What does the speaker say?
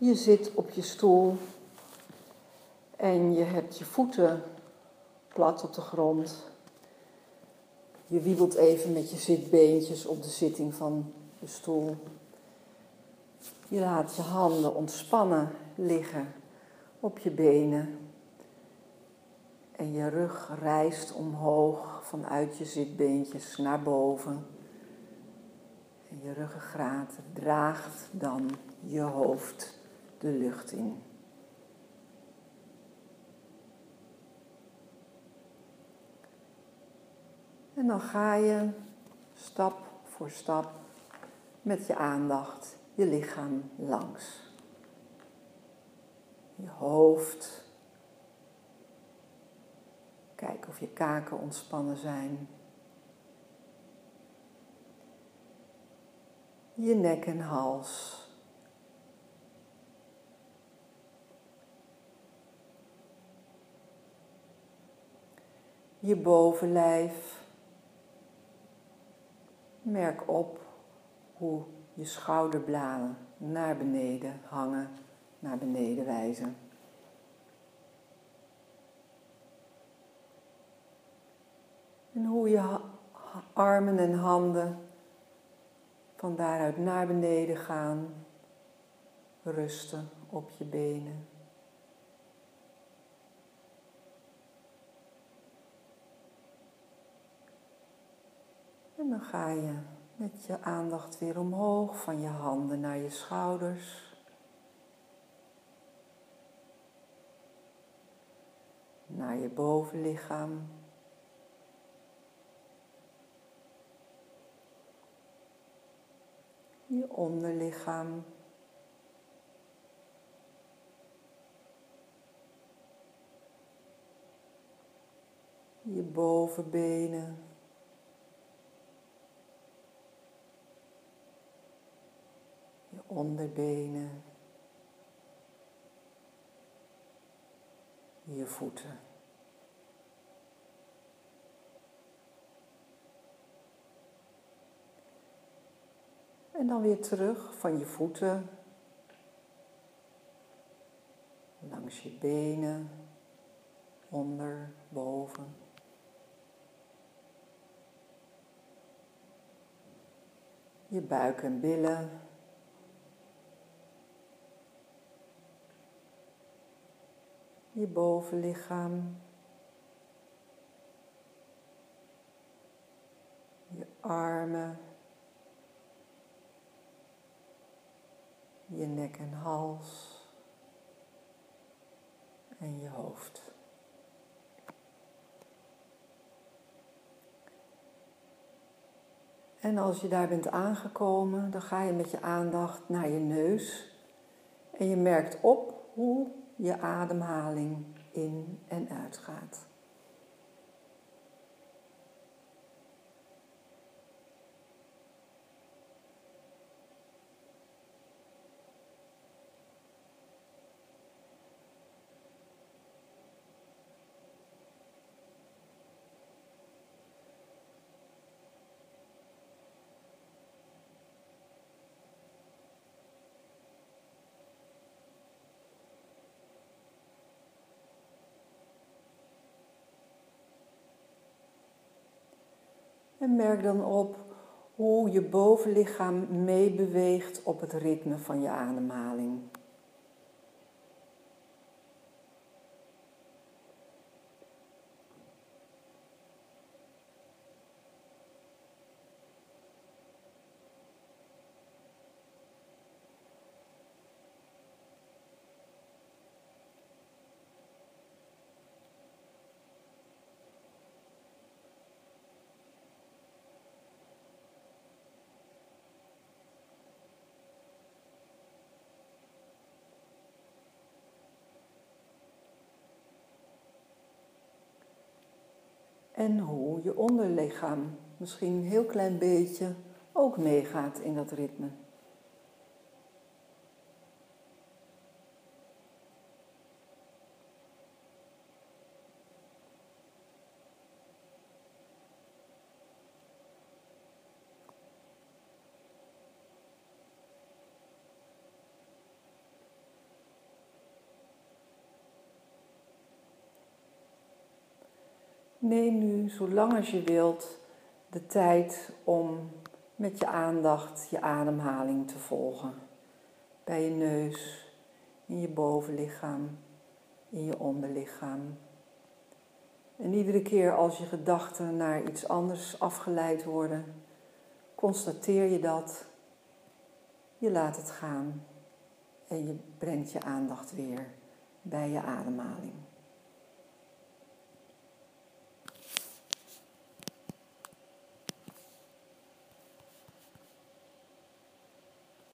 Je zit op je stoel en je hebt je voeten plat op de grond. Je wiebelt even met je zitbeentjes op de zitting van de stoel. Je laat je handen ontspannen liggen op je benen. En je rug rijst omhoog vanuit je zitbeentjes naar boven. En je ruggengraat draagt dan je hoofd de lucht in. En dan ga je stap voor stap met je aandacht je lichaam langs. Je hoofd. Kijk of je kaken ontspannen zijn. Je nek en hals. Je bovenlijf. Merk op hoe je schouderbladen naar beneden hangen, naar beneden wijzen. En hoe je armen en handen van daaruit naar beneden gaan, rusten op je benen. Dan ga je met je aandacht weer omhoog van je handen naar je schouders. Naar je bovenlichaam. Je onderlichaam. Je bovenbenen. Onderbenen, je voeten. En dan weer terug van je voeten langs je benen, onder, boven. Je buik en billen. Je bovenlichaam, je armen, je nek en hals en je hoofd. En als je daar bent aangekomen, dan ga je met je aandacht naar je neus en je merkt op hoe je ademhaling in en uitgaat. En merk dan op hoe je bovenlichaam meebeweegt op het ritme van je ademhaling. En hoe je onderlichaam misschien een heel klein beetje ook meegaat in dat ritme. Neem nu, zolang als je wilt, de tijd om met je aandacht je ademhaling te volgen. Bij je neus, in je bovenlichaam, in je onderlichaam. En iedere keer als je gedachten naar iets anders afgeleid worden, constateer je dat. Je laat het gaan en je brengt je aandacht weer bij je ademhaling.